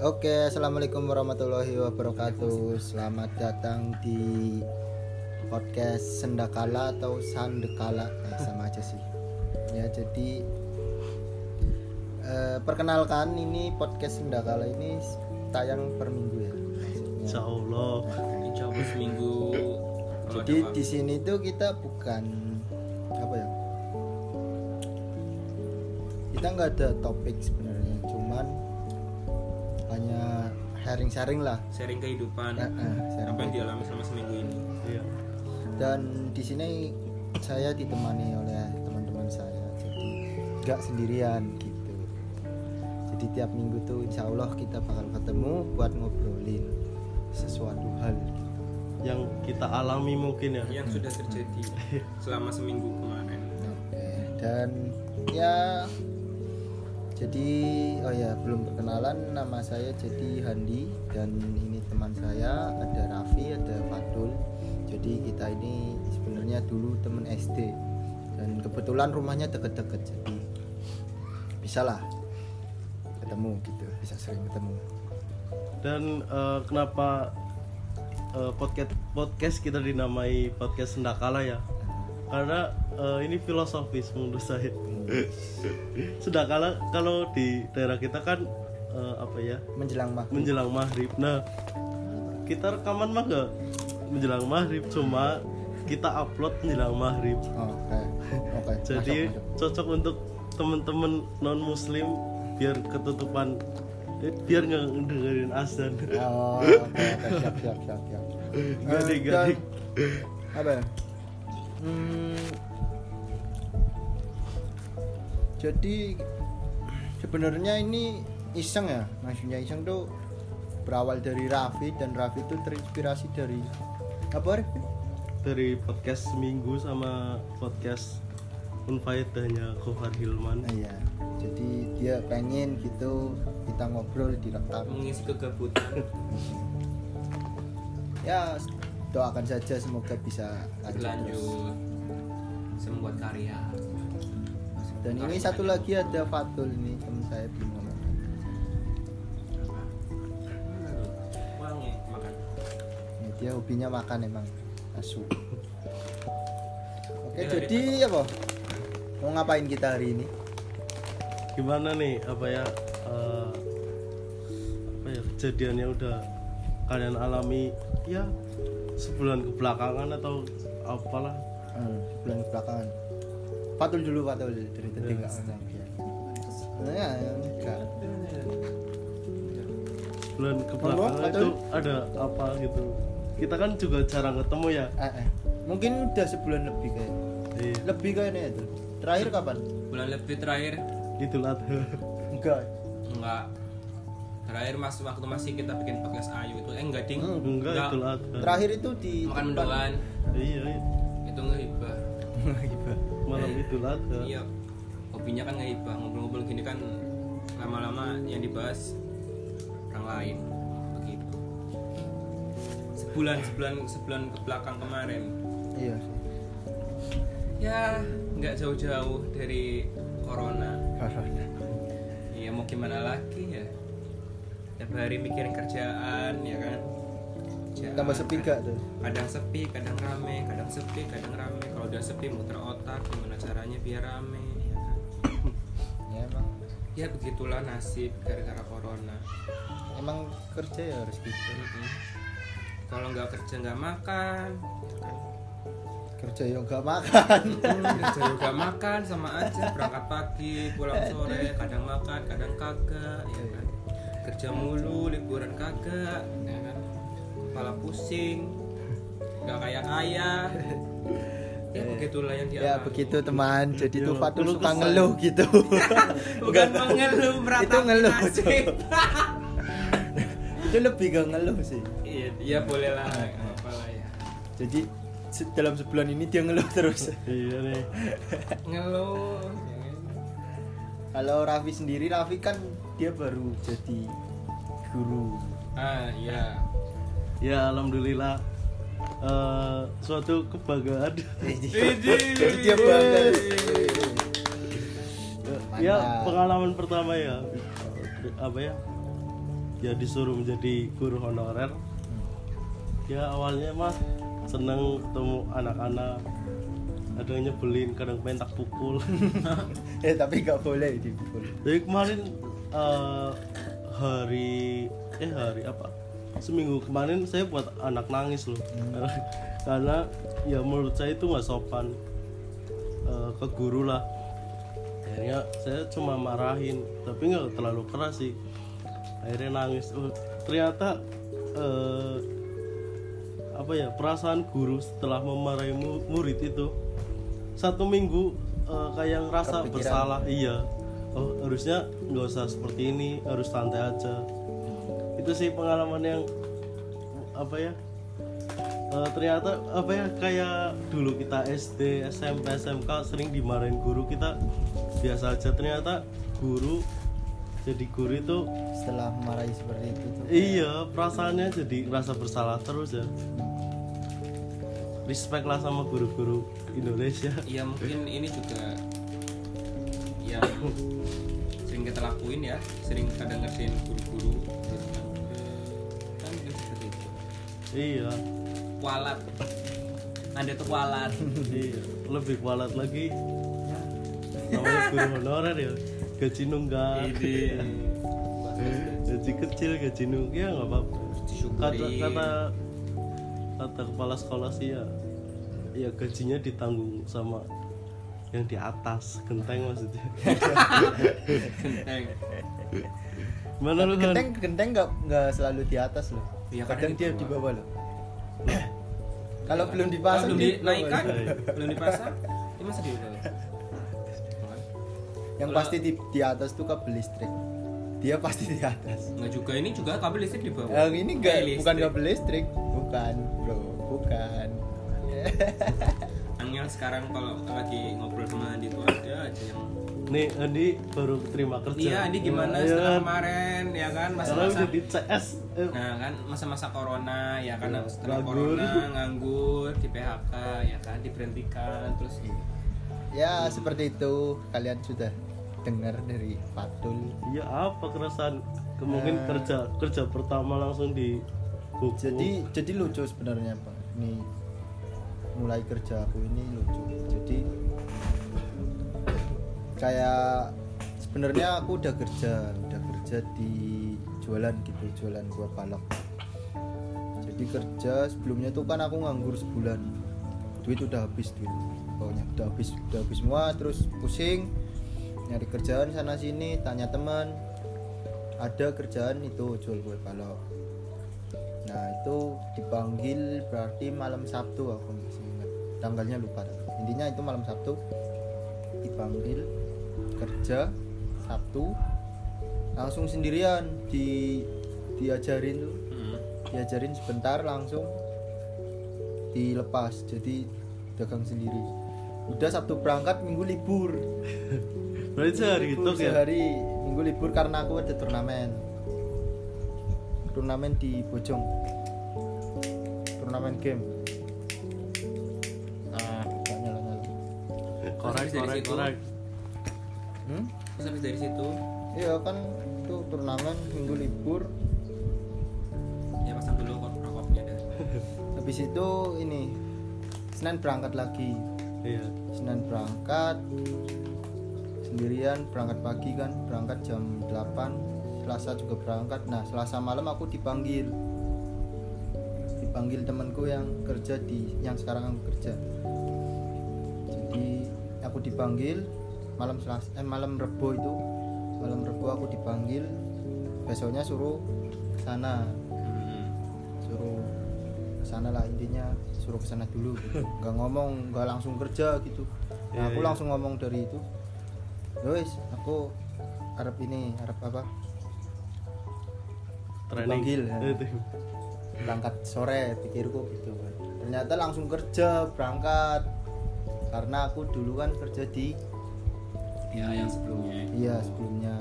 Oke, assalamualaikum warahmatullahi wabarakatuh. Selamat datang di podcast Sendakala atau Sandekala, eh, sama aja sih. Ya, jadi eh, perkenalkan ini podcast Sendakala ini tayang per minggu ya. maksudnya. Insya Allah Insya Allah seminggu Jadi di sini tuh kita bukan apa ya? Kita nggak ada topik sebenarnya, sharing-sharing lah. sharing kehidupan Ya, eh, sharing apa yang dialami selama seminggu ini Iya. dan di sini saya ditemani oleh teman-teman saya jadi nggak sendirian gitu jadi tiap minggu tuh insya Allah kita bakal ketemu buat ngobrolin sesuatu hal gitu. Yang kita alami mungkin ya. yang sudah terjadi selama seminggu kemarin Oke, dan ya jadi oh ya belum perkenalan nama saya jadi Handi dan ini teman saya ada Raffi ada Fadul. Jadi kita ini sebenarnya dulu temen SD dan kebetulan rumahnya deket-deket jadi bisa lah ketemu gitu bisa sering ketemu. Dan eh, kenapa eh, podcast podcast kita dinamai podcast Sendakala ya? Karena eh, ini filosofis menurut saya. Sendakala kalau di daerah kita kan eh, apa ya? menjelang maghrib menjelang maghrib. Nah, kita rekaman mah gak menjelang maghrib, cuma kita upload menjelang maghrib. oke oke Jadi masuk, masuk. cocok untuk temen-temen non muslim biar ketutupan eh, biar nggak dengerin azan. Oh, oke, oke, siap, siap, siap, siap. Eh, gadik. dan- Apa ya? Hmm, jadi sebenarnya ini iseng ya, maksudnya iseng tuh berawal dari Raffi dan Raffi itu terinspirasi dari apa Raffi? Dari podcast seminggu sama podcast unfaedahnya Gofar Hilman. Ah, Iya, jadi dia pengen gitu kita ngobrol direkam. mengisi kegabutan Ya doakan saja semoga bisa lanjut. membuat karya Dan ini satu lagi ada Fatul ini teman saya belum ngomong. wangi makan Ini dia hobinya makan emang asu. Oke, jadi apa? Mau ngapain kita hari ini? Gimana nih apa ya eh, apa ya kejadian yang udah kalian alami ya sebulan kebelakangan atau apalah Hmm, bulan belakangan. Fatul dulu Fatul dari tadi Ya. ya. Sebenarnya enggak. bulan kebelakangan Betul. itu ada apa gitu kita kan juga jarang ketemu ya Eh, eh. Mungkin udah sebulan lebih kayak. Iya. Lebih kayaknya itu. Terakhir kapan? bulan lebih terakhir Idul Adha Enggak. enggak terakhir mas waktu masih kita bikin podcast Ayu itu eh enggak ding? Hmm, enggak Idul Adha Terakhir itu di makan mendoan. Iya iya. itu ngehibah. Gimana? malam Idul Adha iya. Hobinya kan ngehibah ngobrol-ngobrol gini kan lama-lama yang dibahas orang lain. Begitu. Sebulan sebulan sebulan ke belakang kemarin. Iya. Ya nggak jauh-jauh dari corona. Corona. ya mau gimana lagi tiap hari mikirin kerjaan ya kan Kerjaan. Tambah sepi gak tuh? kadang sepi kadang rame kadang sepi kadang rame kalau udah sepi muter otak gimana caranya biar rame ya kan Ya emang ya begitulah nasib gara-gara corona emang kerja ya harus gitu. Mm-mm. kalau nggak kerja nggak makan ya kan Kerja yang gak makan. Mm, kerja juga makan sama aja berangkat pagi pulang sore kadang makan kadang kagak ya kan kerja mulu liburan kagak ya kan kepala pusing nggak kaya kaya ya begitulah yang ya dialami begitu teman. Jadi tuh Fatul suka ngeluh gitu. bukan mengeluh Itu ngeluh. itu lebih gak ngeluh sih. iya iya boleh lah apa lah ya Jadi dalam sebulan ini dia ngeluh terus. iya nih ngeluh ya kan? Kalau Raffi sendiri, Raffi kan dia baru jadi guru. ah iya. Ya alhamdulillah. Eh, suatu kebanggaan. Dia bangga. ya pengalaman pertama ya. Apa ya? Ya disuruh menjadi guru honorer. Ya awalnya mah seneng ketemu anak-anak. Ada yang nyebelin kadang pengen tak pukul. Eh tapi nggak boleh dipukul. Jadi kemarin eh, hari eh hari apa? Seminggu kemarin saya buat anak nangis loh. Karena ya menurut saya itu nggak sopan eh, ke guru lah. Akhirnya saya cuma marahin tapi nggak terlalu keras sih. Akhirnya nangis. Oh, ternyata eh, apa ya perasaan guru setelah memarahi mu- murid itu satu minggu eh, kayak ngerasa Kepikiran. bersalah. Iya oh harusnya nggak usah seperti ini harus santai aja. Itu sih pengalaman yang apa ya eh, ternyata apa ya kayak dulu kita SD SMP SMK sering dimarahin guru kita biasa aja. Ternyata guru jadi guru itu setelah memarahi seperti itu tuh. Iya perasaannya jadi rasa bersalah terus ya. Respect lah sama guru-guru Indonesia. Ya mungkin ini juga yang sering kita lakuin ya sering kadang ngerjain guru-guru kan. mungkin seperti itu. Iya. Kualat. Anda tuh kualat. Iya lebih kualat lagi. Namanya guru honorer ya gaji nunggak. Gaji kecil gaji nunggak. Ya nggak apa-apa. Kata kata kata kepala sekolah sih ya. Ya gajinya ditanggung sama yang di atas genteng maksudnya. Genteng. Mana lu Tapi kan genteng genteng nggak nggak selalu di atas loh. Iya, kadang kadang dia di bawah. loh. Kalau belum dipasang belum dinaikkan Iya. belum dipasang ini masa di bawah. Yang pasti di, di atas tuh kabel listrik. Dia pasti di atas. Nggak juga ini juga kabel listrik di bawah. Yang ini enggak bukan kabel listrik. Bukan bro. Bukan Angel sekarang kalau lagi ngobrol sama Andi itu ada aja yang nih Andi baru terima kerja. Iya, Andi gimana Iya setelah kan? kemarin ya kan? Masa-masa jadi CS eh, Nah kan? Masa-masa corona ya kan? Ya, setelah nganggur. corona nganggur di PHK ya kan? Diberhentikan terus ya seperti itu. Kalian sudah dengar dari Fatul. Iya apa keresahan? Mungkin Eh. kerja kerja pertama langsung di hukum jadi jadi lucu sebenarnya pak. Ini mulai kerja aku ini lucu. Jadi kayak sebenarnya aku udah kerja udah kerja di jualan gitu jualan buah balok. Jadi kerja sebelumnya tuh kan aku nganggur sebulan. Duit udah habis duit pokoknya udah habis udah habis semua terus pusing nyari kerjaan sana sini tanya teman. Ada kerjaan itu jual buah balok. Nah itu dipanggil berarti malam Sabtu aku tanggalnya lupa. Intinya itu malam Sabtu dipanggil kerja Sabtu langsung sendirian di diajarin tuh. Hmm, diajarin sebentar langsung dilepas jadi dagang sendiri. Udah Sabtu berangkat Minggu libur. Berarti sehari itu libur ya? sehari Minggu libur karena aku ada turnamen. Turnamen di Bojong. Turnamen game korek Terus dari korek situ? korek. Hmm? terus habis dari situ. Iya kan itu turnamen minggu libur. Ya pasang dulu kok rokoknya dah habis itu ini Senin berangkat lagi. Iya. Senin berangkat sendirian berangkat pagi kan berangkat jam 8 Selasa juga berangkat. Nah Selasa malam aku dipanggil. Dipanggil temanku yang kerja di yang sekarang aku kerja dipanggil malam Selasa eh malam Rebo itu malam Rebo aku dipanggil besoknya suruh ke sana Hmm. suruh ke sana lah intinya suruh ke sana dulu gitu. nggak ngomong nggak langsung kerja gitu Iya, nah, aku iya. langsung ngomong dari itu Lois aku Arab ini Arab apa training Dipanggil, ya. Itu. berangkat sore pikirku gitu ternyata langsung kerja berangkat karena aku dulu kan kerja di ya yang sebelumnya. Iya sebelumnya.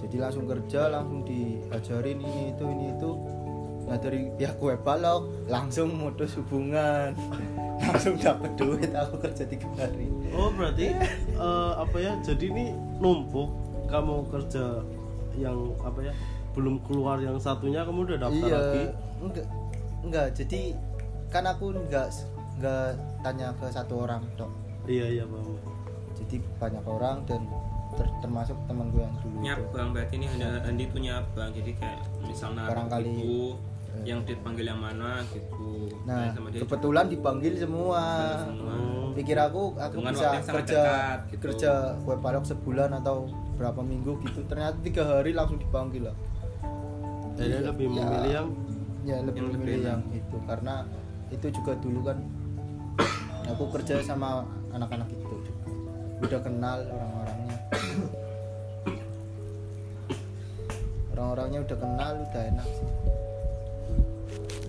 Jadi langsung kerja langsung diajarin ini itu ini itu. Nah dari pihak web balok langsung mutus hubungan. Langsung dapet duit aku kerja tiga hari. Oh berarti eh, apa ya jadi ini numpuk. Kamu kerja yang apa ya belum keluar yang satunya kamu udah daftar iya. lagi? Enggak enggak. Jadi kan aku enggak enggak tanya ke satu orang dok iya iya bang jadi banyak orang dan ter- termasuk teman gue yang dulu nyabang berarti ini Andi, Andi tuh nyabang jadi kayak misalnya Barangkali- itu yang dipanggil yang mana gitu. Nah sama dia kebetulan dipanggil semua. Semua. Oh, pikir aku aku Dengan bisa yang kerja dekat, gitu. kerja web balok sebulan atau berapa minggu gitu. Ternyata tiga hari langsung dipanggil lah. Jadi Iya, lebih ya. memilih yang ya lebih Yang lebih memilih enak. yang itu. Karena itu juga dulu kan aku kerja sama anak-anak itu. Udah kenal orang-orangnya. Orang-orangnya udah kenal udah enak. Sih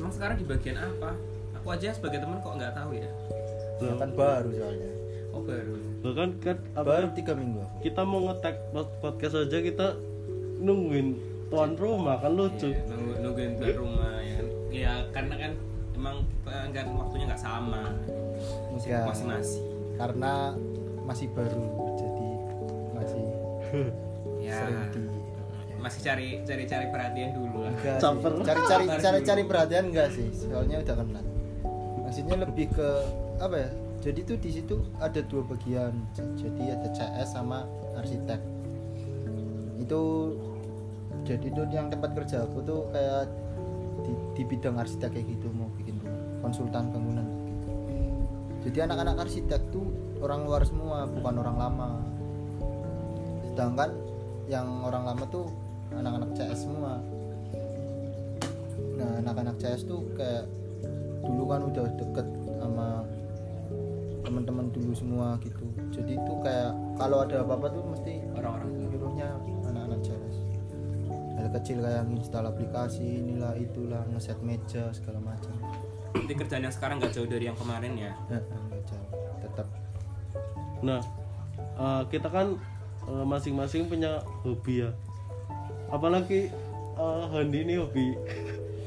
emang sekarang di bagian apa? Aku aja sebagai teman kok nggak tahu ya. Ya kan baru soalnya. Oh baru. Bahkan kan apa baru tiga minggu aku. Kita mau ngetek pod- podcast aja kita nungguin tuan rumah kan lucu. Iya, nunggu- nungguin tuan rumah ya. Kan ya karena kan emang kita kan waktunya nggak sama Ya, masing-masing karena masih baru jadi masih ya. sering di masih cari cari cari perhatian dulu lah. Enggak sih. Cari cari Caper cari cari perhatian enggak sih? Soalnya udah kenal. Maksudnya lebih ke apa ya? Jadi tuh di situ ada dua bagian. Jadi ada CS sama arsitek. Itu jadi tuh yang tempat kerja aku tuh kayak di, di bidang arsitek kayak gitu mau bikin rumah konsultan bangunan. Jadi anak-anak arsitek tuh orang luar semua bukan orang lama. Sedangkan yang orang lama tuh anak-anak CS semua. Nah anak-anak CS tuh kayak dulu kan udah deket sama teman-teman dulu semua gitu. Jadi tuh kayak kalau ada apa-apa tuh mesti orang-orang nyuruhnya anak-anak CS hal kecil kayak install aplikasi inilah itulah ngeset meja segala macam nanti kerjaan yang sekarang nggak jauh dari yang kemarin ya? Eh, eh, nggak jauh. tetap. Nah eh, kita kan masing-masing punya hobi ya. Apalagi eh, Handi ini hobi.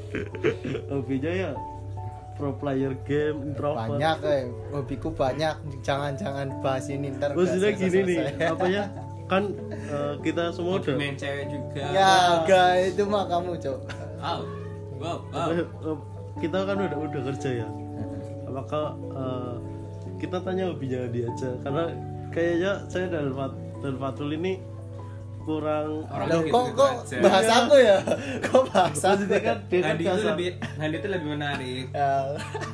Hobinya ya pro player game introvert. Banyak eh hobiku banyak. Jangan-jangan bahas ini ntar maksudnya gini nih apa ya? Kan eh, kita semua udah main cewek juga. Ya enggak itu mah kamu cok wow wow wow kita kan udah udah kerja ya. Apakah eh, kita tanya hobinya dia aja? Karena kayaknya saya dan Fat dan Fatul ini kurang Orang Loh, gitu kok gitu kok aja. bahas aku ya? Kok bahas aku maksudnya kan dia kan biasa lebih Handi itu lebih menarik. Ya,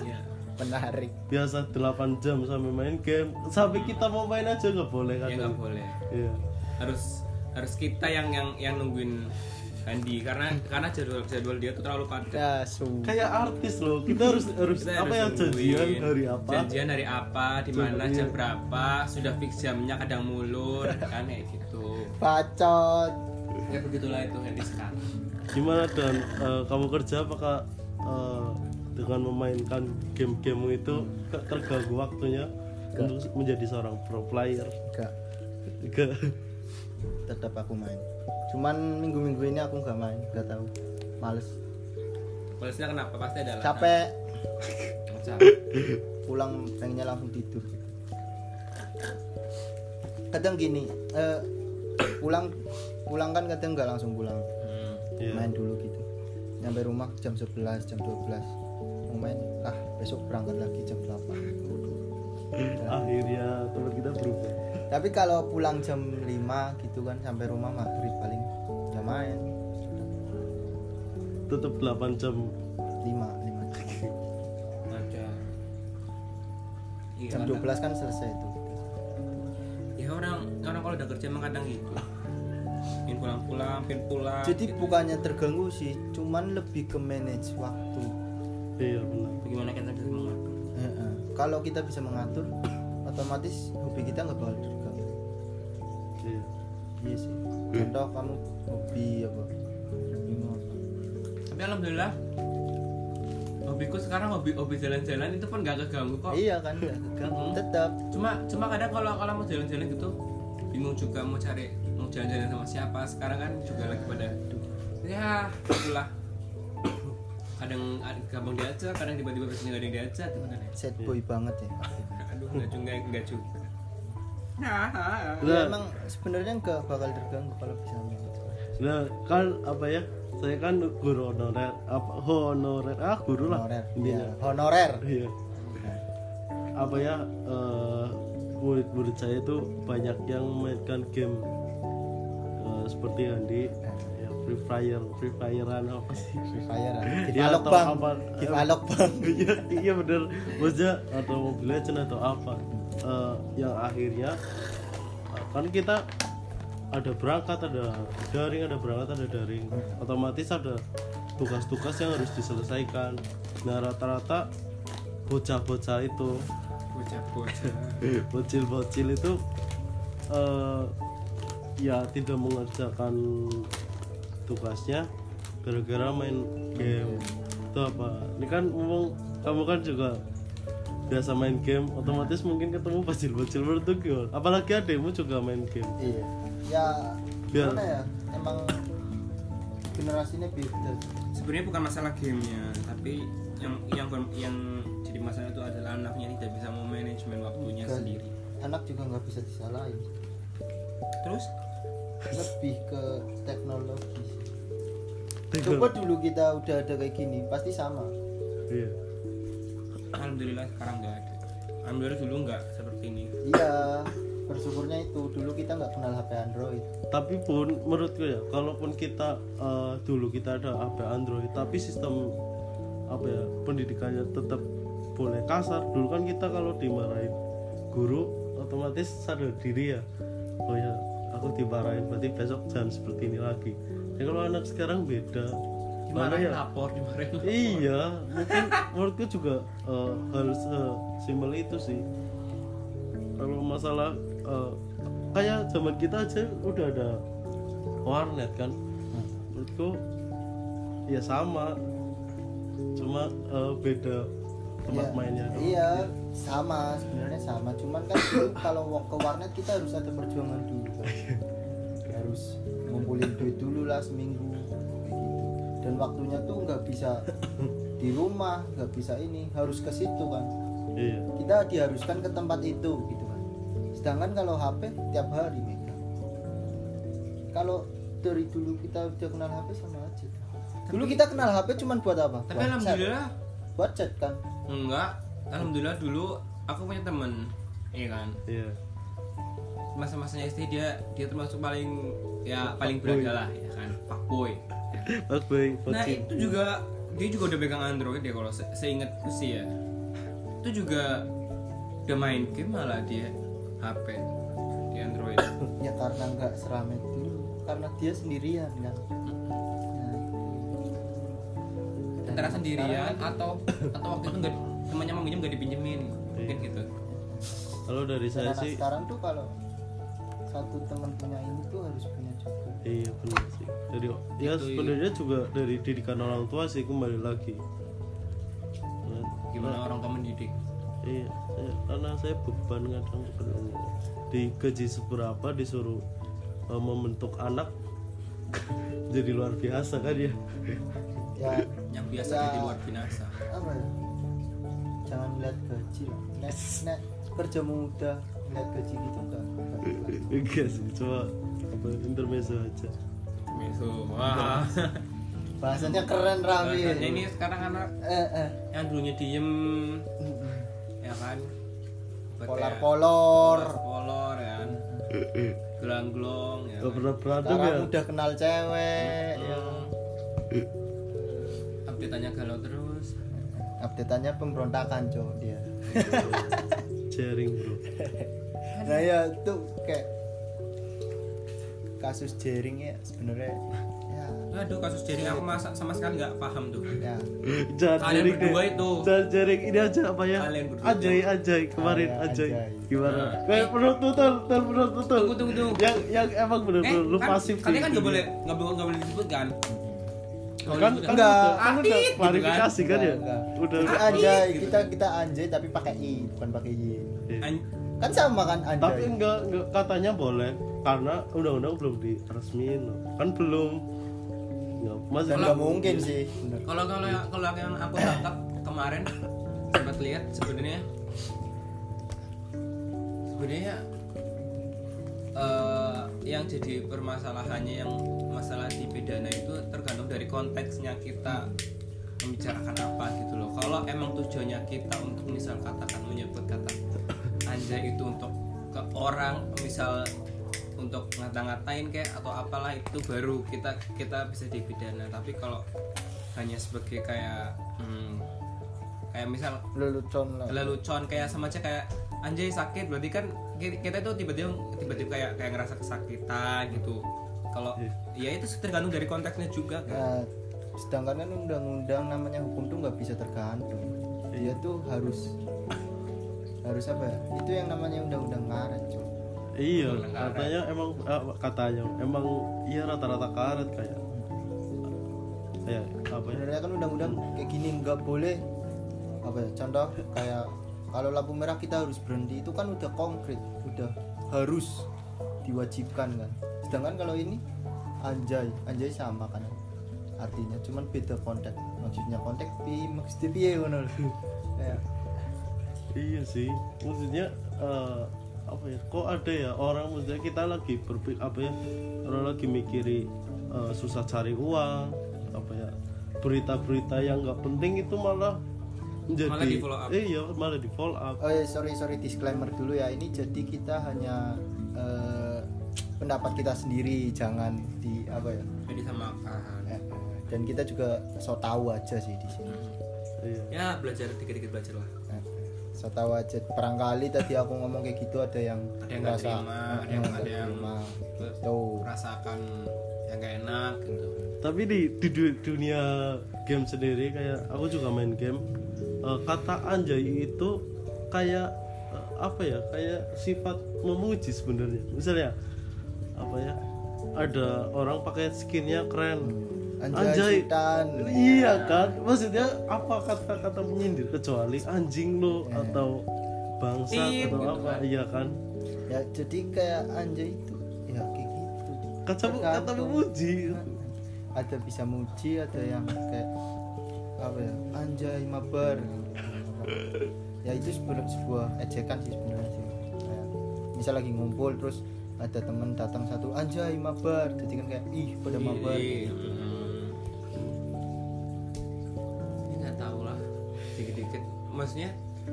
Iya. menarik. Biasa 8 jam sampai main game. Sampai kita mau main aja nggak boleh kan? Ya nggak boleh. Iya. Harus harus kita yang yang yang nungguin Handi karena karena jadwal jadwal dia tuh terlalu padat. Ya kayak artis loh. Kita harus harus Kita apa harus ya janjian hari apa? Janjian hari apa? Di mana? Jam berapa? Sudah fix jamnya kadang mulur kan? Kayak gitu. Bacot. Ya begitulah itu Handi sekarang. Gimana dan? Eh, kamu kerja apakah eh, dengan memainkan game-game itu terganggu waktunya untuk menjadi seorang pro player? Enggak. Enggak. tetap aku main cuman minggu-minggu ini aku nggak main nggak tahu. Males. Polesnya kenapa? Pasti ada alasan. capek. Capek. pulang pengennya langsung tidur. Kadang gini eh, pulang pulang kan kadang nggak langsung pulang. Hmm. Iya. main dulu gitu. Nyampe rumah jam 11 jam 12 mau main ah besok berangkat lagi jam 8 akhirnya teman kita berubah tapi kalau pulang jam 5 gitu kan sampai rumah maghrib paling ya main. Tetap 8 jam. 5 5 ada. Iya, jam kadang- 12 kan selesai itu ya orang orang kalau udah kerja emang kadang gitu. Pin pulang-pulang pin pulang jadi gitu. bukannya terganggu sih cuman lebih ke manage waktu. Iya benar. Bagaimana kita bisa mengatur? Heeh. kalau kita bisa mengatur otomatis hobi kita nggak bakal iya sih. Contoh kamu hobi apa? Tapi alhamdulillah hobiku sekarang hobi hobi jalan-jalan itu pun gak keganggu kok. Iya kan nggak keganggu. Hmm. tetap cuma cuma kadang kalau kalau mau jalan-jalan gitu bingung juga mau cari mau jalan-jalan sama siapa. Sekarang kan juga lagi pada ya itulah. Kadang ada- gampang diajak kadang tiba-tiba besoknya gak ada yang diajak gitu kan ya sad boy banget ya. Aduh nggak juga nggak juga Nah. emang sebenarnya nggak bakal terganggu kalau bisa nah kan apa ya? Saya kan guru honorer apa honorer ah guru lah. Honorer intinya Iya, honorer. Iya. Apa ya eh, murid-murid saya itu banyak yang memainkan game eh, seperti Andi ya Free Fire Free Firean apa sih? Free Fire give Ya, atau bang. apa. give alok bang. Iya iya bener. Maksudnya atau Mobile Legends atau apa Eh, yang akhirnya eh, kan kita ada berangkat ada daring ada berangkat ada daring. Otomatis ada tugas-tugas yang harus diselesaikan. Nah rata-rata bocah-bocah itu bocah-bocah. bocil-bocil itu eh, ya tidak mengerjakan tugasnya gara-gara main game. Itu apa? Ini kan ngomong kamu kan juga biasa main game otomatis mungkin ketemu bocil-bocil menurut tuh gimana? Apalagi ademu juga main game. Iya. Ya Biar- gimana ya? Emang generasinya beda. Sebenarnya bukan masalah gamenya tapi yang yang yang jadi masalah itu adalah anaknya tidak bisa memanajemen waktunya Bukan. sendiri. Anak juga nggak bisa disalahin. Terus? Lebih ke teknologi Teknologi. coba dulu kita udah ada kayak gini pasti sama. Iya alhamdulillah sekarang nggak ada. Alhamdulillah dulu nggak seperti ini. Iya bersyukurnya itu. Dulu kita nggak kenal HP Android. Tapi pun menurutku ya kalaupun kita eh, dulu kita ada HP Android tapi sistem apa ya pendidikannya tetap boleh kasar dulu kan kita kalau dimarahin guru otomatis sadar diri ya. Oh ya aku dimarahin berarti besok jangan seperti ini lagi. Ya kalau anak sekarang beda Mana dimarahin ya lapor dimarahin lapor. iya mungkin menurutku juga eh, hal simpel itu sih kalau masalah eh, kayak zaman kita aja udah ada warnet kan menurutku ya sama cuma eh, beda tempat Iya. mainnya doang. iya sama sebenarnya sama cuman kan kalau ke warnet kita harus ada perjuangan dulu kan. harus ngumpulin duit dulu lah seminggu dan waktunya tuh nggak bisa di rumah nggak bisa ini harus ke situ kan. Iya. Kita diharuskan ke tempat itu gitu kan. Sedangkan kalau HP tiap hari megang kalau dari dulu kita udah kenal HP sama aja. Dulu kita kenal HP cuman buat apa? Tapi Buat chat. alhamdulillah. Buat chat kan? Enggak. Alhamdulillah dulu aku punya temen iya kan? Iya. Masa-masanya SD dia dia termasuk paling ya paling berada lah ya kan? Fuckboy ya. Mas Boy, nah itu juga dia juga udah pegang Android ya kalau se seingatku sih ya. Itu juga udah main game malah dia HP di Android. Ya karena nggak seramai dulu. Karena dia sendirian kan? Nah, antara sendirian atau atau waktu itu nggak temannya mau minjem nggak dipinjemin mungkin gitu. Kalau dari saya anak sih sekarang tuh kalau satu teman punya ini tuh harus punya juga Iya benar sih. Jadi ya Itu, sebenarnya juga dari didikan orang tua sih kembali lagi. Nah, gimana orang tua mendidik Iya, saya- karena saya beban kadang kadang digaji seberapa disuruh eh, membentuk anak jadi luar biasa kan ya. ya yang biasa Ya. jadi luar binasa apa ya jangan lihat gaji lah nek nek kerja muda lihat gaji gitu enggak enggak. Sih, cuma intermezzo aja. Meso wah bahasanya keren Rami Bahasanya ini sekarang anak eh, eh. yang dulunya diem ya kan polar polor polar polor ya kan gelang-gelong ya Gak kan? pernah berantem ya. udah kenal cewek ya. update-nya galau terus update-annya pemberontakan cowok dia Sharing bro. nah ya itu kayak kasus jaring ya sebenarnya ya aduh kasus jaring aku masa sama sekali nggak paham tuh ya Jangan Kalian berdua deh. itu. Jangan sharing ini aja apa ya? Kalian berdua. Ajay ajay kemarin Ah, ya, ajay. Ajay. Gimana? Nah. Kayak menurut tutul, tutul menurut tutul. Tunggu, tunggu, tunggu. Yang yang emang bener-bener lu kan, pasif. kalian kan nggak boleh nggak boleh nggak boleh disebut kan Kalau kan disebut kan Enggak. udah, kan udah gitu klarifikasi kan ya Enggak, udah Adit, anjay gitu kita kan. kita anjay tapi pakai i bukan pakai y. An- kan sama kan anjay tapi enggak enggak katanya boleh karena undang-undang belum diresmiin. Kan belum. Enggak, masih dan nggak mungkin sih. Kalau kalau yang kalau yang aku tangkap kemarin sempat lihat sebenarnya. Sebenarnya eh, yang jadi permasalahannya yang masalah di pidana itu tergantung dari konteksnya kita membicarakan apa gitu loh. Kalau emang tujuannya kita untuk misal katakan menyebut kata anjay itu untuk ke orang misal untuk ngata-ngatain kayak atau apalah itu baru kita kita bisa dipidana. Tapi kalau hanya sebagai kayak hmm, kayak misal lelucon lah. lelucon kayak sama aja kayak anjay sakit. Berarti kan ki- kita itu tiba-tiba tiba-tiba kayak kayak ngerasa kesakitan gitu. Kalau ya itu tergantung dari konteksnya juga kan. Nah, sedangkan kan undang-undang namanya hukum tuh nggak bisa tergantung. Dia tuh harus harus apa ya? Itu yang namanya undang-undang karet cuy iya katanya emang eh, katanya emang iya rata-rata karet kayak. Kayak apa ya? Sebenarnya kan undang-undang kayak gini nggak boleh apa ya contoh kayak kalau lampu merah kita harus berhenti itu kan udah konkret udah harus diwajibkan kan. Sedangkan kalau ini anjay anjay sama kan artinya cuman beda konteks maksudnya konteks pi maksudnya piye ngono lho. Kayak, iya sih maksudnya eh, apa ya kok ada ya orang maksudnya kita lagi berpikir apa ya orang lagi mikiri eh, susah cari uang apa ya berita-berita yang nggak penting itu malah menjadi Malah di follow up. Eh, iya malah di follow up. Oh ya sorry sorry disclaimer dulu ya. Ini jadi kita hanya eh, pendapat kita sendiri jangan di apa ya jadi samakan eh, dan kita juga so tahu aja sih di sini. Iya. Ya belajar dikit-dikit belajar lah. Eh, so tahu aja perangkali tadi aku ngomong kayak gitu ada yang ada yang merasa, terima eh, ada yang ada yang terima. terus Tuh. merasakan yang gak enak gitu tapi di, di du- dunia game sendiri kayak aku juga main game eh, kata anjay itu kayak eh, apa ya kayak sifat memuji sebenarnya misalnya apa ya ada orang pakai skinnya keren Anjay, Sultan. iya kan? Maksudnya apa kata-kata menyindir kecuali anjing lo atau bangsa Ih, atau gitu apa? kan. iya kan? Ya jadi kayak anjay itu. Ya kayak gitu. Kata kata memuji. Ada bisa muji ada yang kayak apa ya? Anjay mabar. Ya itu sebenarnya sebuah ejekan sih sebenarnya sih. Kayak, misal lagi ngumpul terus ada temen datang satu anjay mabar. Jadi kan kayak ih pada mabar. Iya, gitu. Maksudnya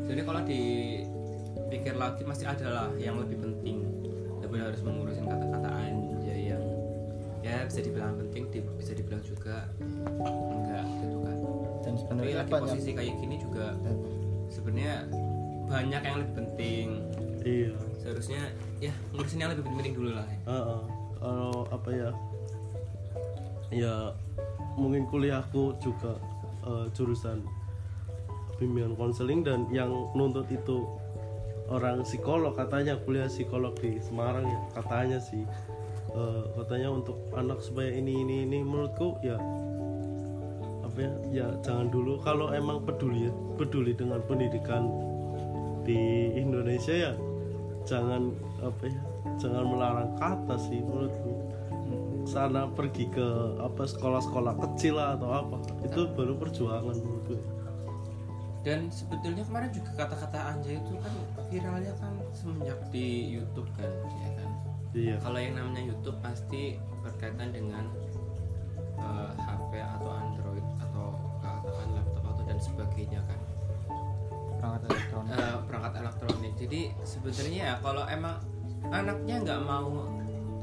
jadi kalau dipikir lagi masih ada lah yang lebih penting. Daripada harus mengurusin kata-kata anjay yang ya bisa dibilang penting di- bisa dibilang juga enggak gitu kan. Dan tapi sebenarnya lagi banyak posisi kayak gini juga sebenarnya banyak yang lebih penting. Iya. Seharusnya ya ngurusin yang lebih penting dulu lah. Ya. Heeh. kalau apa ya? Ya mungkin kuliahku juga eh, jurusan bimbingan konseling dan yang nuntut itu orang psikolog katanya kuliah psikolog di Semarang ya katanya sih. Eh, katanya untuk anak supaya ini ini ini menurutku ya apa ya ya jangan dulu. Kalau emang peduli peduli dengan pendidikan di Indonesia ya jangan apa ya jangan melarang kata sih menurutku. Sana pergi ke apa sekolah-sekolah kecil lah atau apa itu baru perjuangan menurutku dan sebetulnya kemarin juga kata-kata anjay itu kan viralnya kan semenjak di YouTube kan ya kan? Iya. Kalau yang namanya YouTube pasti berkaitan dengan eh, HP atau Android atau katakan laptop atau dan sebagainya kan. Perangkat elektronik. Eh, perangkat elektronik. Jadi sebenarnya ya kalau emang anaknya nggak mau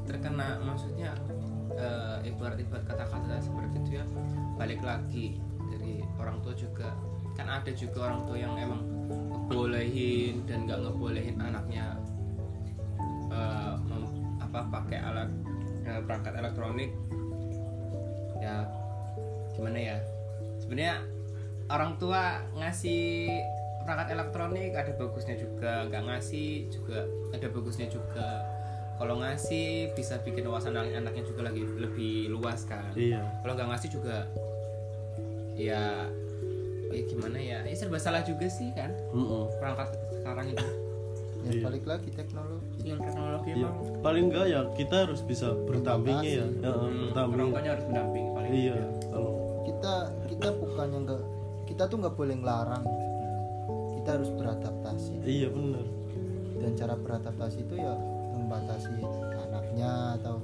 terkena maksudnya eh, ibarat-ibarat kata-kata seperti itu ya balik lagi dari orang tua juga kan ada juga orang tua yang emang ngebolehin dan nggak ngebolehin anaknya mem- apa pakai alat eh, perangkat elektronik. Ya gimana ya? Sebenarnya orang tua ngasih perangkat elektronik ada bagusnya juga. Nggak ngasih juga ada bagusnya juga. Kalau ngasih bisa bikin wawasan anak- anaknya juga lagi lebih luas kan. Iya. Kalau nggak ngasih juga ya ya gimana ya? Ya serba salah juga sih kan? Mm-mm. perangkat sekarang itu. Ya Iya. balik lagi teknologi. Yang teknologi Iya. emang. Paling enggak ya kita harus bisa berdampingi ya, ya hmm, berdampingi. orang tuanya harus mendampingi paling iya kalau kita kita bukannya enggak kita tuh nggak boleh ngelarang. Kita harus beradaptasi. Iya benar dan cara beradaptasi itu ya membatasi anaknya atau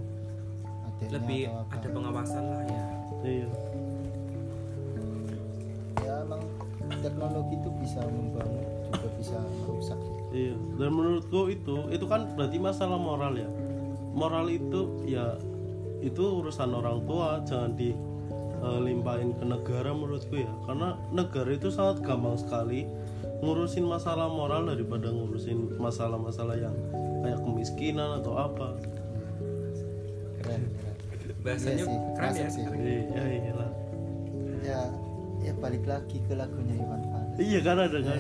adiknya lebih atau apa. ada pengawasan lah ya. Iya teknologi itu bisa membangun juga bisa merusak Iya, dan menurutku itu itu kan berarti masalah moral ya. Moral itu ya itu urusan orang tua, jangan dilimpahin ke negara menurutku ya. Karena negara itu sangat gampang sekali ngurusin masalah moral daripada ngurusin masalah-masalah yang kayak kemiskinan atau apa. keren keren bahasanya Iya sih, keren ya sih. Iya, iyalah. ya ya balik lagi ke lagunya Iwan Fals Iya kan ada kan.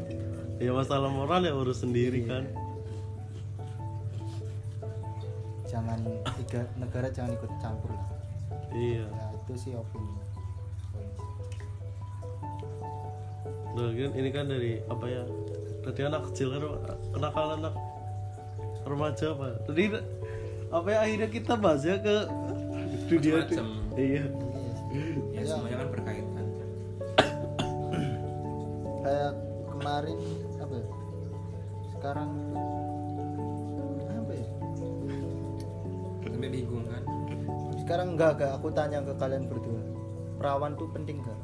ya masalah moral ya urus sendiri kan. jangan tiga negara jangan ikut campur lah Iya. ya itu sih opini Nah, kan ini kan dari apa ya? Tadi anak kecil kan kenakalan anak remaja apa? Tadi apa ya akhirnya kita bahas ya ke dunia Macam-macam. Iya. Iya ya semuanya kan berkaitan kayak kemarin apa ya? sekarang apa ya? Sampai bingung kan? Sekarang enggak enggak. Aku tanya ke kalian berdua. Perawan tuh penting enggak?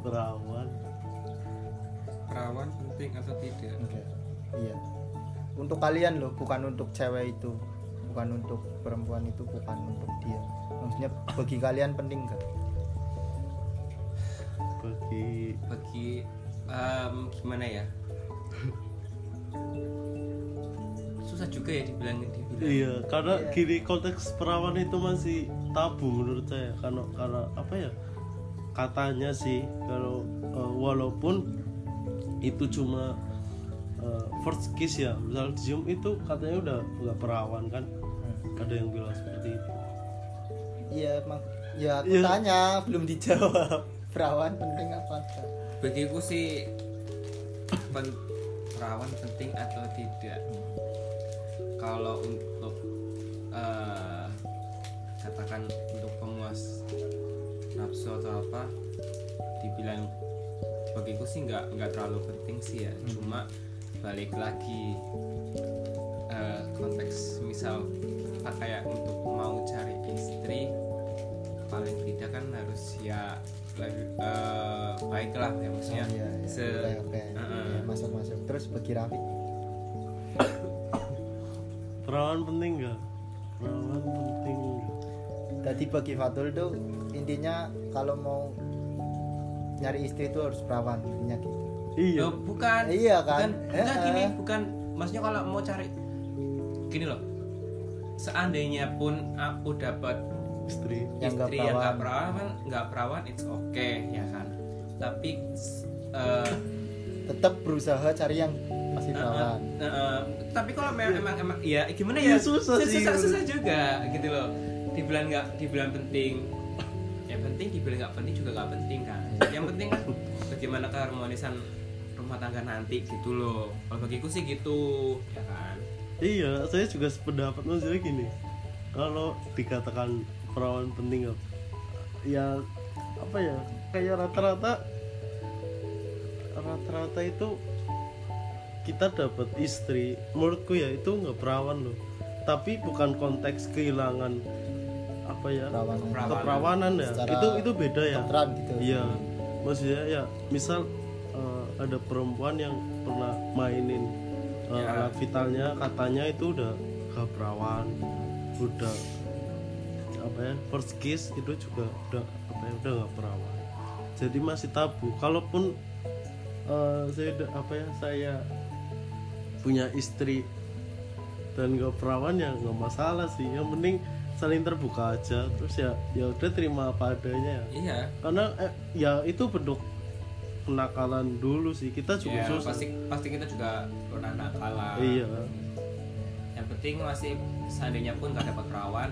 Perawan. perawan penting atau tidak? Enggak. Iya. Untuk kalian loh bukan untuk cewek itu. Bukan untuk perempuan itu bukan untuk dia. Maksudnya bagi kalian penting enggak? Bagi bagi em, gimana ya? Susah juga ya dibilangin dibilang Iya, karena gini konteks perawan itu masih tabu menurut saya. Karena karena apa ya? Katanya sih kalau eh, walaupun itu cuma eh, first kiss ya misal cium itu katanya udah udah perawan kan? Ada yang bilang seperti itu. Iya emang ya aku Iya. tanya belum dijawab. Perawan penting apa enggak bagiku sih pen- perawan penting atau tidak? Kalau untuk eh, katakan untuk pemuas nafsu atau apa dibilang bagiku sih nggak nggak terlalu penting sih ya. Cuma balik lagi eh, konteks misal apa kayak untuk mau cari istri paling tidak kan harus ya lebih eh, baiklah ya maksudnya. Oh, iya, iya. se oke oke. Heeh. Iya, masuk masuk terus bagi Raffi perawan penting nggak? Perawan penting tadi bagi Fatul tuh intinya kalau mau nyari istri itu harus perawan intinya gitu. Iya. Loh, bukan. Iya kan? bukan, bukan Eh, gini eh. bukan. Maksudnya kalau mau cari gini loh. Seandainya pun aku dapat istri. Yang nggak istri yang nggak perawan. perawan nggak perawan it's okay ya kan? Tapi eh, tetap berusaha cari yang masih perawan. eh, eh, tapi kalau memang emang, emang ya gimana ya? Iya, susah sih. susah, susah juga gitu loh. Dibilang nggak dibilang penting. Yang penting dibilang nggak penting juga nggak penting kan? Yang penting kan bagaimana keharmonisan rumah tangga nanti gitu loh. Kalau bagiku sih gitu ya kan? Iya, saya juga sependapat maksudnya gini. Kalau dikatakan perawan penting nggak? ya apa ya? Kayak rata-rata rata-rata itu kita dapat istri. Menurutku ya itu nggak perawan loh. Tapi bukan konteks kehilangan apa ya? Perawanan. Perawanan. Keperawanan ya. Secara Itu itu beda ya. Gitu Iya, maksudnya ya misal eh, ada perempuan yang pernah mainin eh, Ya. alat vitalnya, katanya itu udah gak perawan, udah apa ya first kiss itu juga udah apa ya udah gak perawan. Jadi masih tabu. Kalaupun eh, saya apa ya saya punya istri dan gak perawan ya nggak masalah sih. Yang penting saling terbuka aja. Terus ya ya udah terima apa adanya ya iya karena eh, ya itu bentuk kenakalan dulu sih kita juga ya, susah pasti pasti kita juga pernah nakalan iya yang penting masih seandainya pun nggak dapat perawan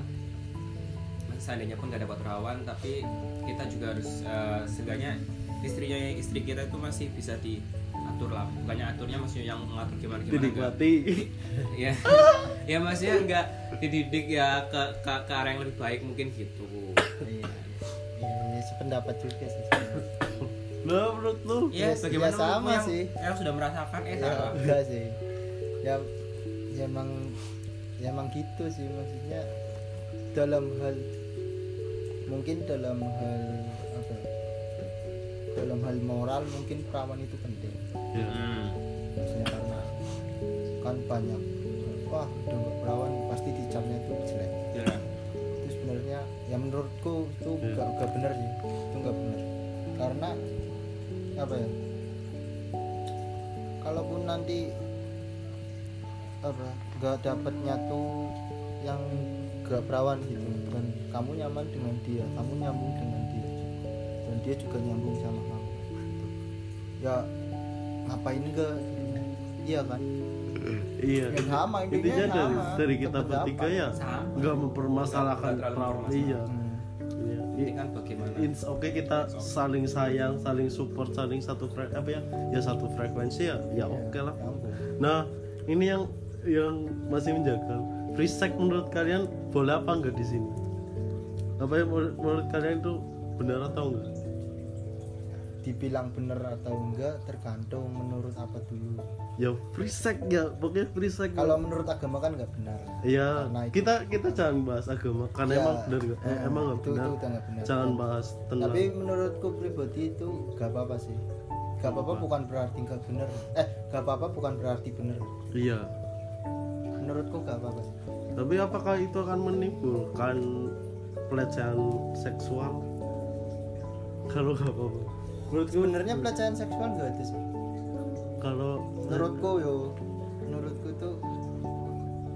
seandainya pun nggak dapat perawan tapi kita juga harus eh, seenggaknya istrinya istri kita itu masih bisa diatur lah. Bukannya aturnya maksudnya yang mengatur gimana gimana enggak. dinikmati. Ya ya maksudnya nggak dididik ya ke, ke ke arah yang lebih baik mungkin gitu. Iya. Iya iya, sependapat juga sih. Sebenarnya. nah menurut lu? Ya Yes, bagaimana ya sama yang, sih. yang sudah merasakan? Eh ya, salah enggak sih. Ya ya emang ya emang gitu sih maksudnya. Dalam hal mungkin dalam hal apa ya, dalam hal moral mungkin perawan itu penting. Ya maksudnya karena kan banyak wah udah nggak perawan pasti dicapnya itu jelek. Ya. itu sebenarnya ya menurutku itu Iya. nggak nggak benar sih. Itu nggak benar. Karena apa ya? Kalaupun nanti apa nggak dapet nyatu yang gak perawan gitu dan kamu nyaman dengan dia kamu nyambung dengan dia dan dia juga nyambung sama kamu gitu. ya ngapain enggak iya kan iya ya sama intinya intinya dari sama dari kita bertiga ya nggak mempermasalahkan perawan iya Hmm. Iya. Ini kan bagaimana? It's oke kita saling sayang, saling support, saling satu fre apa ya? Ya satu frekuensi ya, ya oke lah. Nyambung. Nah, ini yang yang masih menjaga. Sex menurut kalian boleh apa enggak di sini? Apa ya menurut, menurut kalian itu benar atau enggak? dibilang bener atau enggak tergantung menurut apa dulu Ya sex ya, pokoknya sex. kalau menurut agama kan nggak benar Iya, kita kita jangan bahas agama karena Ya, emang benar nggak? Eh, eh, emang nggak itu- benar. itu benar. Jangan bahas tentang tapi menurutku pribadi itu gak apa-apa sih gak apa-apa bukan berarti gak bener eh gak apa-apa bukan berarti bener Iya. menurutku gak apa-apa sih Tapi apakah itu akan menimbulkan pelecehan seksual? Kalau nggak apa-apa. Menurutku sebenarnya pelecehan seksual gak ada sih kalau menurutku yo menurutku tuh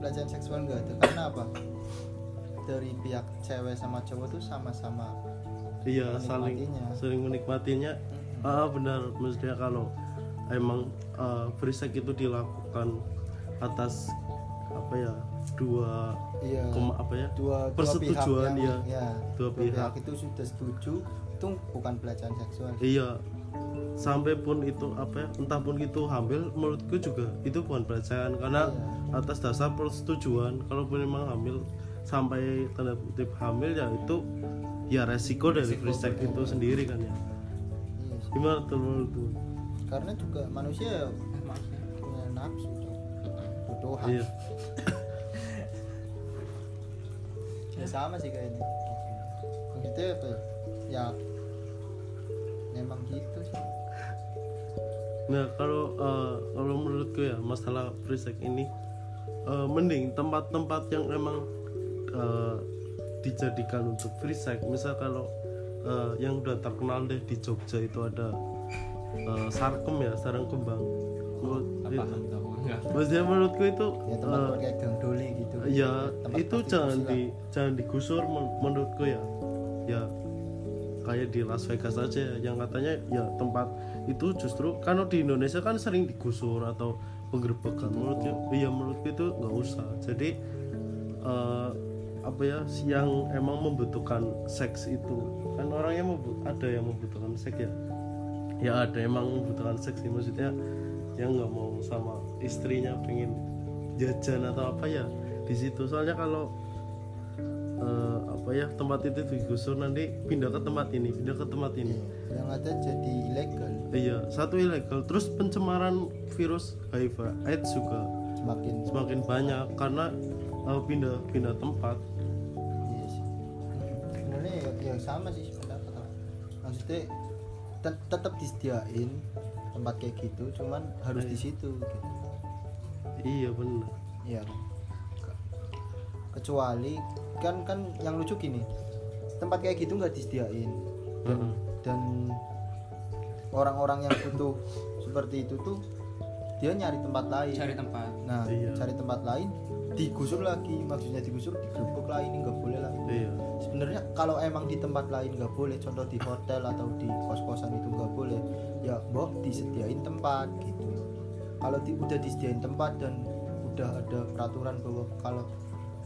pelecehan seksual gak ada karena apa dari pihak cewek sama cowok tuh sama-sama iya saling menikmatinya. saling menikmatinya. Ah benar, maksudnya kalau emang uh, free sex itu dilakukan atas apa ya dua iya kema- apa ya? dua dua persetujuan pihak ya. yang, ya dua pihak. itu sudah setuju itu bukan pelecehan seksual. Iya. Sampai pun itu apa ya entah pun itu hamil menurutku juga itu bukan pelecehan karena atas dasar persetujuan. Kalaupun memang hamil sampai tanda kutip hamil ya itu ya resiko dari free sex itu sendiri kan ya. Iya gimana tuh menurutku karena juga manusia ya punya nafsu butuhan iya ya sama sih kayaknya. Begitu ya? ya memang gitu sih. Nah kalau eh, kalau menurutku ya masalah free sex ini eh, mending tempat-tempat yang emang eh, dijadikan untuk free sex misal kalau eh, yang udah terkenal deh di Jogja itu ada eh, Sarkem ya Sarang Kembang. Menurut- Apa itu- enggak? maksudnya menurutku itu ya tempat eh, kayak gang doli gitu. ya Tempat itu jangan lah. di jangan digusur men- menurutku ya. Ya kayak di Las Vegas aja yang katanya ya tempat itu justru karena di Indonesia kan sering digusur atau penggerbekan. Menurutku iya menurutku itu nggak usah. Jadi eh, apa ya yang emang membutuhkan seks itu. Kan orangnya ada yang membutuhkan seks ya. Ya ada emang membutuhkan seks sih. Maksudnya yang nggak mau sama istrinya pengen jajan atau apa ya di situ. Soalnya kalau eh, apa ya tempat itu digusur nanti pindah ke tempat ini pindah ke tempat ini. Yang ada jadi ilegal. Iya satu ilegal. Terus pencemaran virus HIV AIDS juga semakin semakin banyak karena eh, pindah pindah tempat. Iya sih. Sebenarnya ya, ya sama sih pendapat aku. maksudnya tet- tetap disediain tempat kayak gitu cuman harus di situ gitu iya benar Iya kan. Ke- Kecuali kan kan yang lucu gini. Tempat kayak gitu nggak disediain. Dan, Heeh. dan orang-orang yang butuh seperti itu tuh dia nyari tempat lain. Cari tempat. Nah, Iya. cari tempat lain digusur lagi. Maksudnya digusur digerebek lah ini nggak boleh lah. iya Sebenarnya kalau emang di tempat lain nggak boleh, contoh di hotel atau di kos-kosan itu nggak boleh, ya boh disediain tempat gitu. Kalau di, udah disediain tempat dan udah ada peraturan bahwa kalau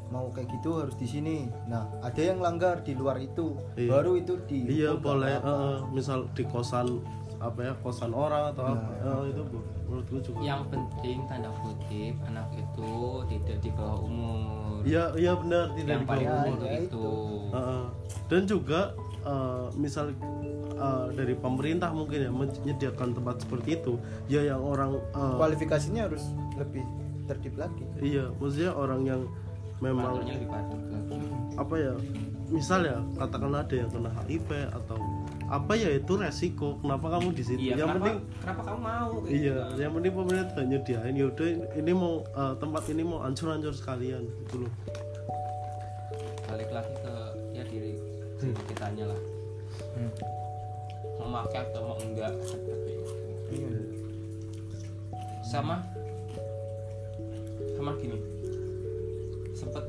mau kayak gitu harus di sini. Nah, ada yang langgar di luar itu, Iya. baru itu di iya boleh eh, misal di kosan apa ya kosan orang atau apa Nah. eh, itu bu menurutku juga Yang penting tanda kutip anak itu tidak di bawah umur. iya iya benar tidak Yang di paling bawah umur itu. itu. Heeh. dan juga eh, misal eh, dari pemerintah mungkin ya menyediakan tempat seperti itu ya yang orang eh, kualifikasinya harus lebih tertib lagi. iya maksudnya orang yang memang ke apa ya misal ya katakanlah ada yang kena HIV atau apa ya itu resiko kenapa kamu di situ iya yang kenapa, penting kenapa kamu mau iya gitu. yang penting pemerintah nyediain yaudah ini mau eh, tempat ini mau hancur-hancur sekalian gitu loh balik lagi ke ya diri diri kitanya lah Hmm. Mau pakai atau mau enggak. Seperti itu sama? Sama gini. Sempet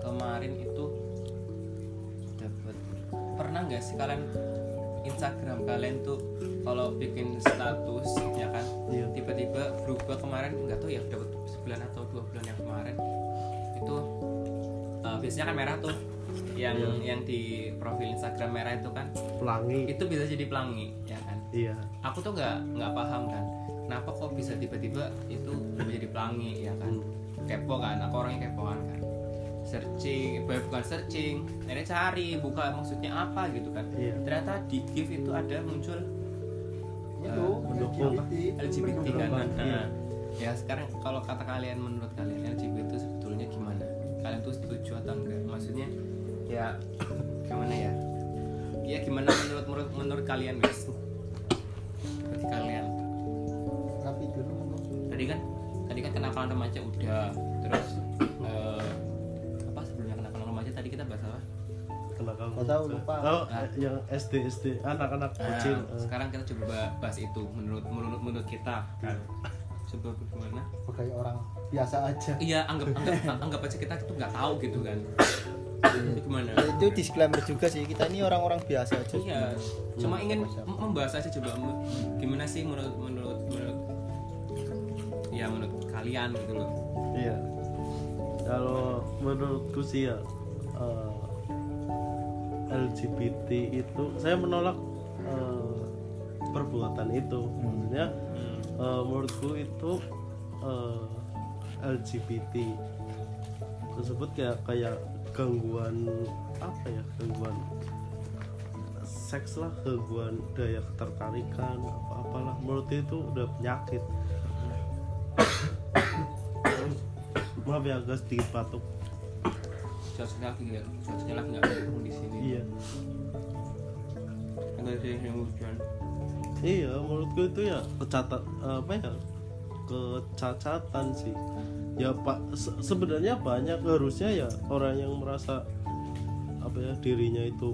kemarin itu dapat pernah nggak sih kalian Instagram kalian tuh kalau bikin status ya kan? Iya. tiba-tiba berubah kemarin nggak tahu ya dapat sebulan atau dua bulan yang kemarin. Itu eh, biasanya kan merah tuh yang yang di profil Instagram merah itu kan? Pelangi. Itu bisa jadi pelangi ya kan? Iya. Aku tuh nggak nggak paham kan kenapa kok bisa tiba-tiba itu menjadi pelangi ya kan? Kepo kan? Aku orangnya kepoan kan. Searching eh, bukan searching ini cari buka maksudnya apa gitu kan. Iya. ternyata di GIF itu ada muncul itu mendukung. LGBT. LGBT kan? Mendukung, Nah, iya. ya sekarang kalau kata kalian menurut gimana menurut menurut menurut kalian guys seperti kalian Rapi dulu ngomong. tadi kan tadi kan kenakalan remaja udah terus eh, apa sebelumnya kenakalan remaja tadi kita bahas apa kena kamu Nggak tahu, lupa. oh Ah. yang SD SD anak-anak Nah, kecil eh. sekarang kita coba bahas itu menurut menurut menurut kita kan coba bagaimana Sebagai orang biasa aja. iya anggap anggap anggap aja kita tuh nggak tahu gitu kan itu gimana? Ya, itu disclaimer juga sih. Kita ini orang-orang biasa aja. iya cuma ingin membahas aja coba gimana sih menurut menurut menurut? Ya menurut kalian gitu loh. Iya. Kalau menurutku sih ya eh, LGBT itu saya menolak eh, perbuatan itu. Maksudnya eh, menurutku itu eh, LGBT tersebut kayak kayak gangguan apa ya gangguan seks lah gangguan daya ketertarikan apa apalah. Menurut itu udah penyakit. Maaf ya agak sedikit batuk. Cuacanya lagi nggak cuacanya lagi nggak mendukung di sini. Iya. Ada yang hujan iya menurutku itu ya kecatat apa ya kecacatan sih ya pak se- sebenarnya banyak harusnya ya orang yang merasa apa ya dirinya itu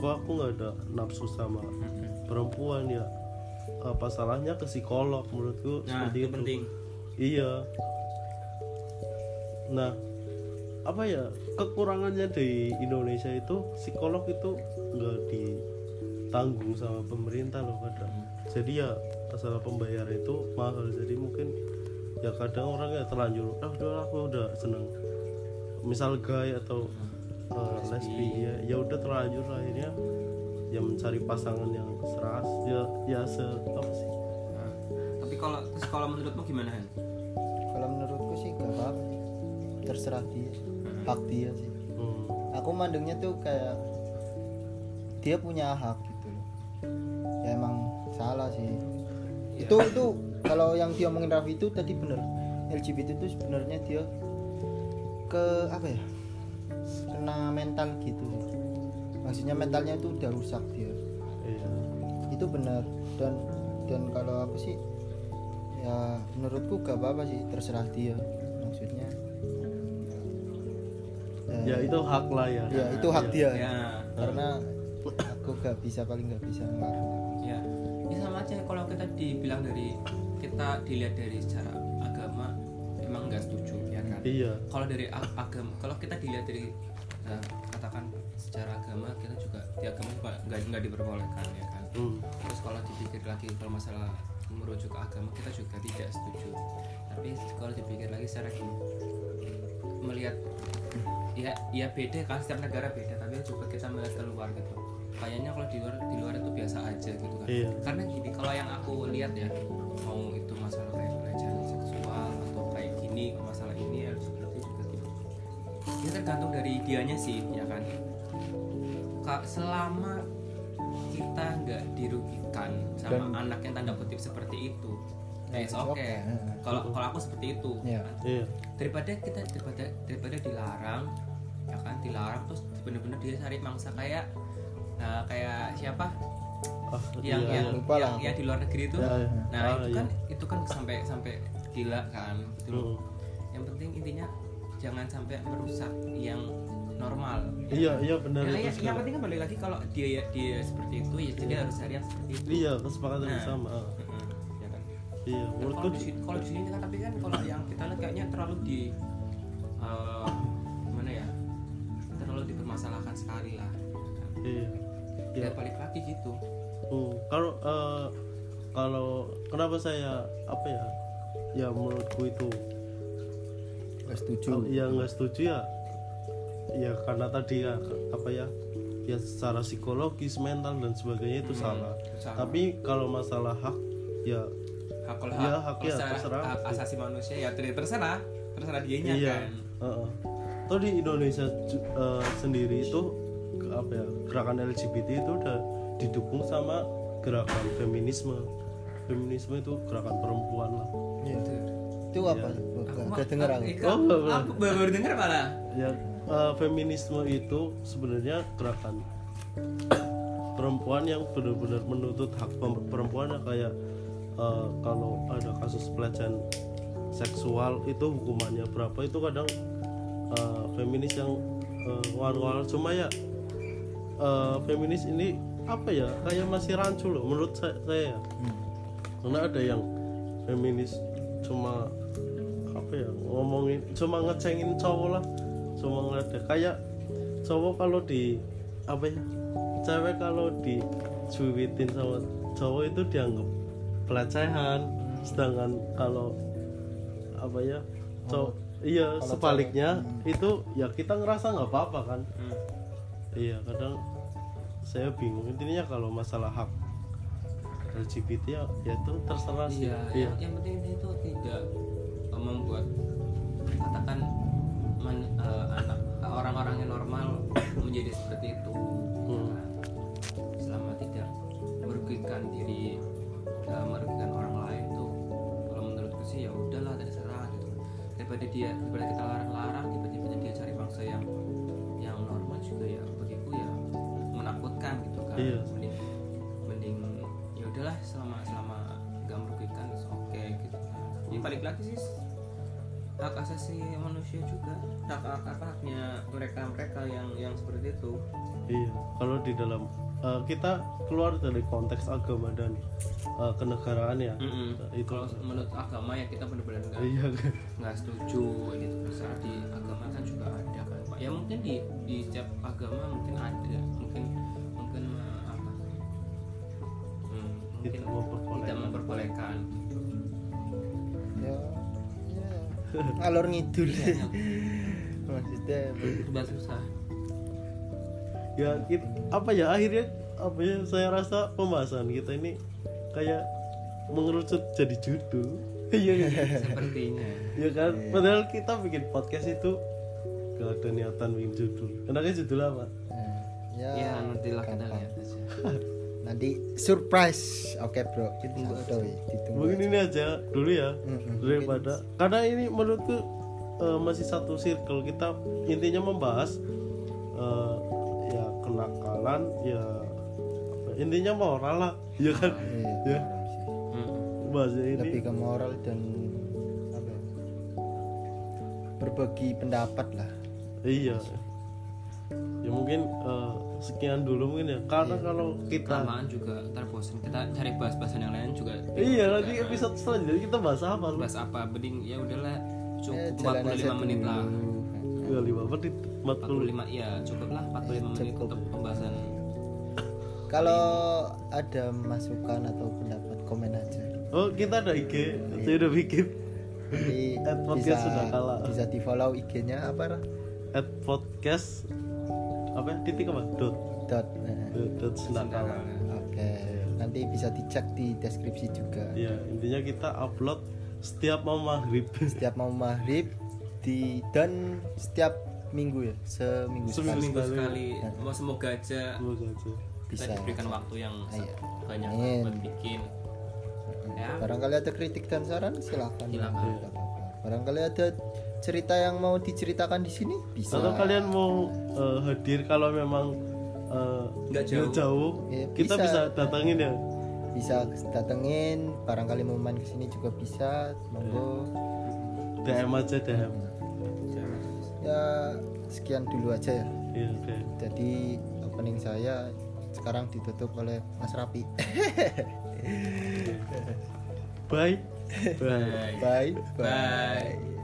kok aku nggak ada nafsu sama perempuan ya apa salahnya ke psikolog menurutku nah seperti itu itu penting Iya. Nah, apa ya kekurangannya di Indonesia itu psikolog itu nggak ditanggung sama pemerintah loh kadang. Jadi ya masalah pembayaran itu mahal. Jadi mungkin ya kadang orang ya terlanjur, ah udah aku udah seneng. Misal gay atau uh, lesbi ya, ya udah terlanjur akhirnya ya mencari pasangan yang seras ya ya se apa sih Nah, tapi kalau terus kalau menurutmu gimana Han? Kalau menurutku sih gak apa-apa. Terserah dia. Hak dia sih. Hmm. Aku mandangnya tuh kayak dia punya hak gitu loh. Ya emang salah sih. Itu itu kalau yang dia omongin Raffi itu tadi bener. LGBT itu sebenarnya dia ke apa ya? Kena mental gitu. Maksudnya mentalnya itu udah rusak dia. iya itu benar dan dan kalau aku sih ya menurutku gak apa-apa sih terserah dia maksudnya ya itu hak lah ya ya itu hak dia ya karena aku gak bisa paling gak bisa ngelarang ya ini sama aja kalau kita dibilang dari kita dilihat dari secara agama emang nggak setuju ya kan? Iya. Kalau dari ag- agama kalau kita dilihat dari nah, katakan secara agama kita juga di agama juga nggak nggak diperbolehkan ya kan? Hmm. terus kalau dipikir lagi kalau masalah merujuk ke agama kita juga tidak setuju. Tapi kalau dipikir lagi secara melihat ya ya beda kan setiap negara beda tapi coba kita melihat keluar gitu. Kayaknya kalau di luar di luar itu biasa aja gitu kan. Iya. karena gini kalau yang aku lihat ya tergantung dari dianya sih ya kan Kak, selama kita nggak dirugikan sama Dan- anak yang tanda kutip seperti itu ya it's okay kalau kalau aku seperti itu Iya. iya daripada kita daripada daripada dilarang ya kan dilarang terus bener-bener dia cari mangsa kayak nah, kayak siapa ah, yang iya, yang, iya. lupa yang, yang di luar negeri itu Ya, ya. nah Ah, itu iya. kan itu kan sampai sampai gila kan gitu loh. Mm. yang penting intinya jangan sampai merusak yang normal. Iya iya benar Ya, itu ya, yang penting kan balik lagi kalau dia ya- dia seperti itu ya jadi harus cari yang seperti itu. Iya kesepakatan Nah. bersama ah. Heeh, ya kan? Iya Nah, menurutku kalau di sini kalau di sini kan tapi kan kalau yang kita lihat kayaknya terlalu di eh, gimana ya? Terlalu dipermasalahkan sekali lah iya iya. Ya balik lagi gitu. Hmm, kalau eh, kalau kenapa saya apa ya? Ya menurutku itu Nggak setuju Oh, ya nggak setuju ya ya karena tadi ya apa ya ya secara psikologis mental dan sebagainya itu salah salah. tapi kalau masalah hak ya hak kalau Iya, hak, hak ya, secara terserah. hak asasi manusia ya ter- terserah terserah dianya iya kan heeh. Toh di Indonesia eh, sendiri itu apa ya gerakan LGBT itu udah didukung sama gerakan feminisme feminisme itu gerakan perempuan lah Iya. itu apa Aku mah- gak denger aku Oh, aku baru, baru denger malah ya eh, feminisme itu sebenarnya gerakan perempuan yang benar-benar menuntut hak perempuan yang kayak eh, kalau ada kasus pelecehan seksual itu hukumannya berapa itu kadang eh, feminis yang eh, war-war cuma ya eh, feminis ini apa ya kayak masih rancu loh menurut saya, saya ya. Hmm. karena ada yang feminis cuma apa ya ngomongin cuma ngecengin cowok lah cuma ngeledek kayak cowok kalau di apa ya cewek kalau dicuitin sama cowok itu dianggap pelecehan. Sedangkan kalau apa ya cowok iya kalau sebaliknya itu ya kita ngerasa nggak apa-apa kan. Hmm. iya kadang saya bingung. Intinya kalau masalah hak LGBT ya, ya itu terserah sih. Iya, yang, yang penting itu tidak membuat katakan men- eh, anak orang-orang yang normal menjadi seperti itu. Hmm. Nah, selama tidak merugikan diri, eh, merugikan orang lain tuh, kalau menurutku sih ya udahlah terserah gitu. Daripada dia, daripada kita larang-larang, tiba-tiba dia cari bangsa yang yang normal juga ya begitu ya menakutkan gitu kan. Iya. Mending, mending ya udahlah selama selama nggak merugikan oke gitu kan. Jadi balik lagi sih hak asasi manusia juga. Hak hak apa haknya mereka mereka yang yang seperti itu. Iya kalau di dalam eh, kita keluar dari konteks agama dan eh, kenegaraan ya. Itu. Kalau menurut agama ya kita benar-benar nggak iya. nggak setuju gitu. Misalnya di agama kan juga ada kan pak. Ya mungkin di di setiap agama mungkin ada. Mungkin mungkin apa? Hmm, mungkin Tidak memperbolehkan. tidak memperbolehkan ngalor ngidul. Iya. maksudnya itu bahasa susah. Ya kit- apa ya akhirnya apa ya saya rasa pembahasan kita ini kayak mengerucut jadi judul. Iya iya. sepertinya. Ya kan? Padahal kita bikin podcast itu gak ada niatan bikin judul. Enaknya judul apa? Nah, ya, ya nantilah kita gampang. lihat aja nanti surprise. Oke bro. Ditunggu aja. Santuy, ditunggu mungkin aja. ini aja dulu ya Mm-mm. daripada karena ini menurutku eh, masih satu circle. Kita intinya membahas eh, ya kenakalan ya apa, intinya moral lah ya kan? Iya, ya. bahasnya ini. Lebih ke moral dan apa ya, berbagi pendapat lah. Iya. Ya mungkin eh, sekian dulu mungkin ya. Karena kalau kita kelamaan juga ntar bosen kita cari bahas-bahasan yang lain juga iya nanti episode selanjutnya kita bahas apa lu bahas apa? Mending ya udahlah cukup aja 45 menit lah. Ya lima menit 40 45 ya cukup lah 45 menit cukup. untuk pembahasan. Kalau ada masukan atau pendapat komen aja. Oh kita ada IG saya udah bikin. Podcast bisa sudah kalah. bisa di follow IG-nya apa Ra? at podcast apa? Ya titik apa? Dot. Dot eh, dot, dot Sendakala. oke nanti bisa dicek di deskripsi juga. Ya intinya kita upload setiap mau maghrib. Setiap mau maghrib di dan setiap minggu ya? Seminggu sekali. seminggu sekali. Mau semoga aja semoga aja. kita bisa. diberikan waktu yang Iya. banyak Amin. buat bikin. Ya. Barangkali ada kritik dan saran silakan. Silakan. Nggak apa-apa. barangkali ada cerita yang mau diceritakan di sini? Bisa. Atau kalian mau eh, hadir kalau memang eh, Nggak nggak jauh. Ya, kita bisa. bisa datangin ya? Bisa datengin barangkali mau main ke sini juga bisa. Monggo. DM aja DM ya sekian dulu aja ya. Iya oke. Jadi opening saya sekarang ditutup oleh Mas Rapi. Bye. Bye. Bye. Bye. bye